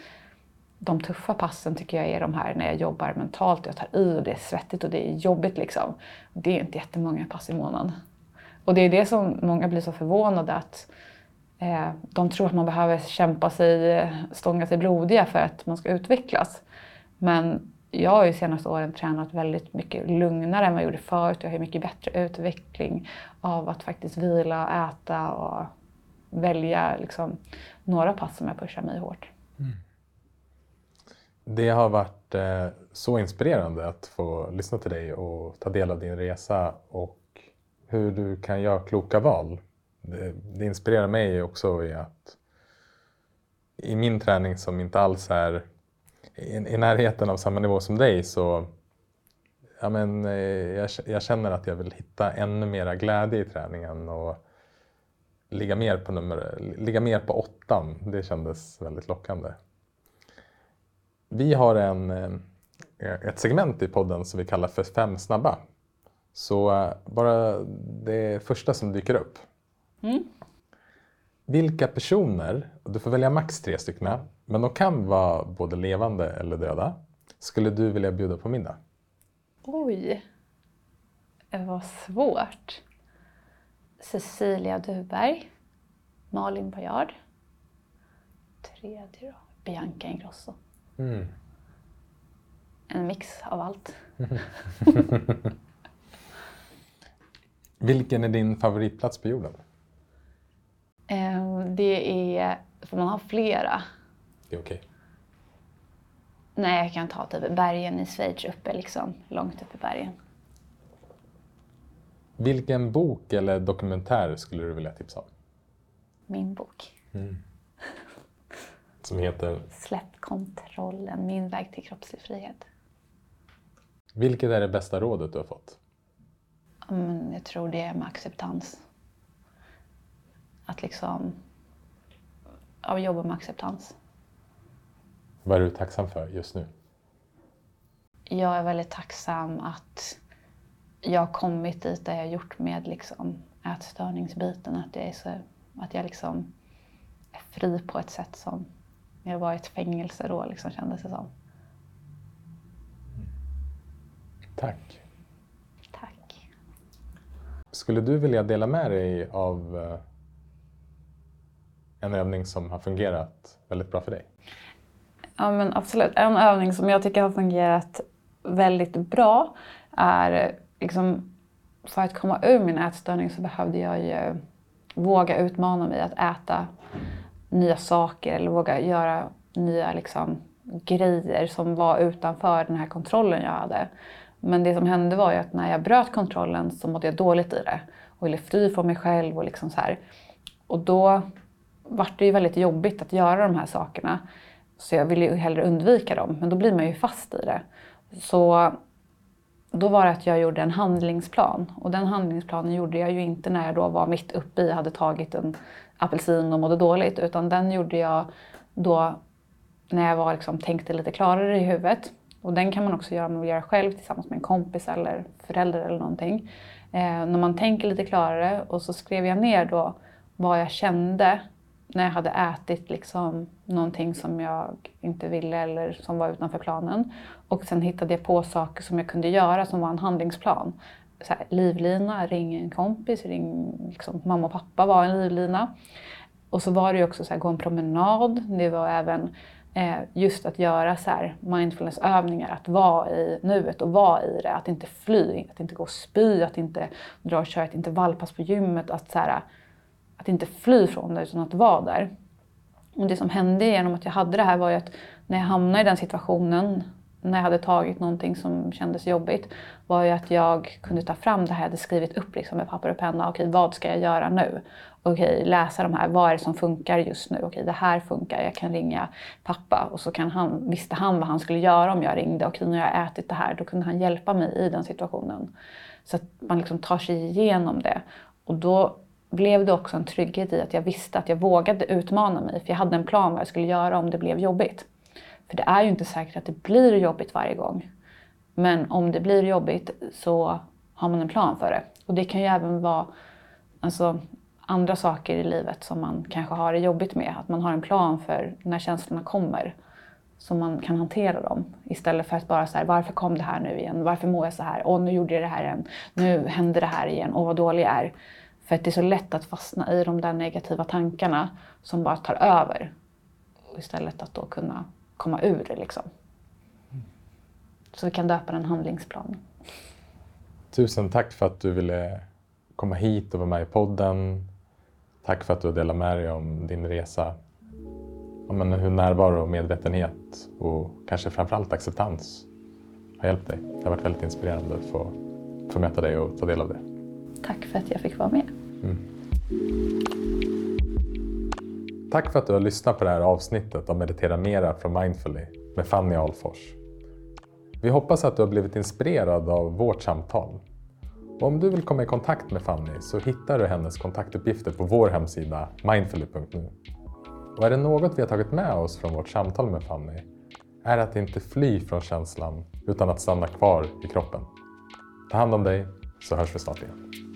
de tuffa passen tycker jag är de här när jag jobbar mentalt, jag tar i och det är svettigt och det är jobbigt. Liksom. Det är inte jättemånga pass i månaden. Och det är det som många blir så förvånade att Eh, de tror att man behöver kämpa sig, stånga sig blodiga för att man ska utvecklas. Men jag har ju senaste åren tränat väldigt mycket lugnare än vad jag gjorde förut. Jag har mycket bättre utveckling av att faktiskt vila, och äta och välja liksom, några pass som jag pushar mig hårt. Mm. Det har varit eh, så inspirerande att få lyssna till dig och ta del av din resa och hur du kan göra kloka val. Det, det inspirerar mig också i att i min träning som inte alls är i, i närheten av samma nivå som dig så ja, men, eh, jag, jag, känner att jag vill hitta ännu mera glädje i träningen och ligga mer på, nummer, ligga mer på åttan. Det kändes väldigt lockande. Vi har en, eh, ett segment i podden som vi kallar för Fem snabba. Så eh, bara det första som dyker upp. Mm. Vilka personer, du får välja max tre stycken, men de kan vara både levande eller döda. Skulle du vilja bjuda på middag? Oj, det var svårt. Cecilia Duberg, Malin Bajard. Tredje då, Bianca Ingrosso. Mm. En mix av allt. *laughs* Vilken är din favoritplats på jorden? Ehm, det är, får man ha flera? Det är okej. Okay. Nej, jag kan ta typ bergen i Schweiz uppe, liksom, långt upp i bergen. Vilken bok eller dokumentär skulle du vilja tipsa om? Min bok. Mm. Som heter? Släpp kontrollen, min väg till kroppslig frihet. Vilket är det bästa rådet du har fått? Mm, jag tror det är med acceptans. Att liksom ja, jobba med acceptans. Vad är du tacksam för just nu? Jag är väldigt tacksam att jag har kommit dit där jag gjort med liksom ätstörningsbiten. Att jag, är så, att jag liksom är fri på ett sätt som jag var i ett fängelse då, liksom, kändes det som. Tack. Tack. Skulle du vilja dela med dig av eh, en övning som har fungerat väldigt bra för dig? Ja men absolut. En övning som jag tycker har fungerat väldigt bra är liksom för att komma ur min ätstörning så behövde jag ju våga utmana mig att äta nya saker eller våga göra nya liksom, grejer som var utanför den här kontrollen jag hade. Men det som hände var ju att när jag bröt kontrollen så mådde jag dåligt i det och ville fly från mig själv och liksom så här. Och då vart det ju väldigt jobbigt att göra de här sakerna. Så jag ville ju hellre undvika dem, men då blir man ju fast i det. Så då var det att jag gjorde en handlingsplan. Och den handlingsplanen gjorde jag ju inte när jag då var mitt uppe i, hade tagit en apelsin och mådde dåligt. Utan den gjorde jag då när jag var, liksom, tänkte lite klarare i huvudet. Och den kan man också göra, man göra själv tillsammans med en kompis eller förälder eller någonting. Eh, när man tänker lite klarare och så skrev jag ner då vad jag kände när jag hade ätit liksom någonting som jag inte ville eller som var utanför planen. Och sen hittade jag på saker som jag kunde göra som var en handlingsplan. Så här, livlina, ring en kompis, ring liksom, mamma och pappa var en livlina. Och så var det ju också så här, gå en promenad. Det var även eh, just att göra så här mindfulnessövningar, att vara i nuet och vara i det. Att inte fly, att inte gå och spy, att inte dra och köra ett intervallpass på gymmet. Att, så här, att inte fly från det utan att vara där. Och det som hände genom att jag hade det här var ju att när jag hamnade i den situationen, när jag hade tagit någonting som kändes jobbigt, var ju att jag kunde ta fram det här jag hade skrivit upp liksom med papper och penna. Okej, vad ska jag göra nu? Okej, läsa de här. Vad är det som funkar just nu? Okej, det här funkar. Jag kan ringa pappa och så kan han, visste han vad han skulle göra om jag ringde. Okej, nu har jag ätit det här. Då kunde han hjälpa mig i den situationen. Så att man liksom tar sig igenom det. Och då blev det också en trygghet i att jag visste att jag vågade utmana mig. För jag hade en plan vad jag skulle göra om det blev jobbigt. För det är ju inte säkert att det blir jobbigt varje gång. Men om det blir jobbigt så har man en plan för det. Och det kan ju även vara alltså, andra saker i livet som man kanske har det jobbigt med. Att man har en plan för när känslorna kommer. Så man kan hantera dem. Istället för att bara så här, varför kom det här nu igen? Varför mår jag så här? Åh, nu gjorde jag det här igen. Nu hände det här igen. Åh, vad dålig jag är. För att det är så lätt att fastna i de där negativa tankarna som bara tar över. Istället att då kunna komma ur det liksom. Så vi kan döpa den handlingsplan. Tusen tack för att du ville komma hit och vara med i podden. Tack för att du har delat med dig om din resa. Ja, men hur närvaro och medvetenhet och kanske framförallt acceptans har hjälpt dig. Det har varit väldigt inspirerande att få, få möta dig och ta del av det. Tack för att jag fick vara med. Mm. Tack för att du har lyssnat på det här avsnittet av Meditera Mera från Mindfully med Fanny Alfors. Vi hoppas att du har blivit inspirerad av vårt samtal. Och om du vill komma i kontakt med Fanny så hittar du hennes kontaktuppgifter på vår hemsida mindfully.nu. Och är det något vi har tagit med oss från vårt samtal med Fanny är att inte fly från känslan utan att stanna kvar i kroppen. Ta hand om dig så hörs vi snart igen.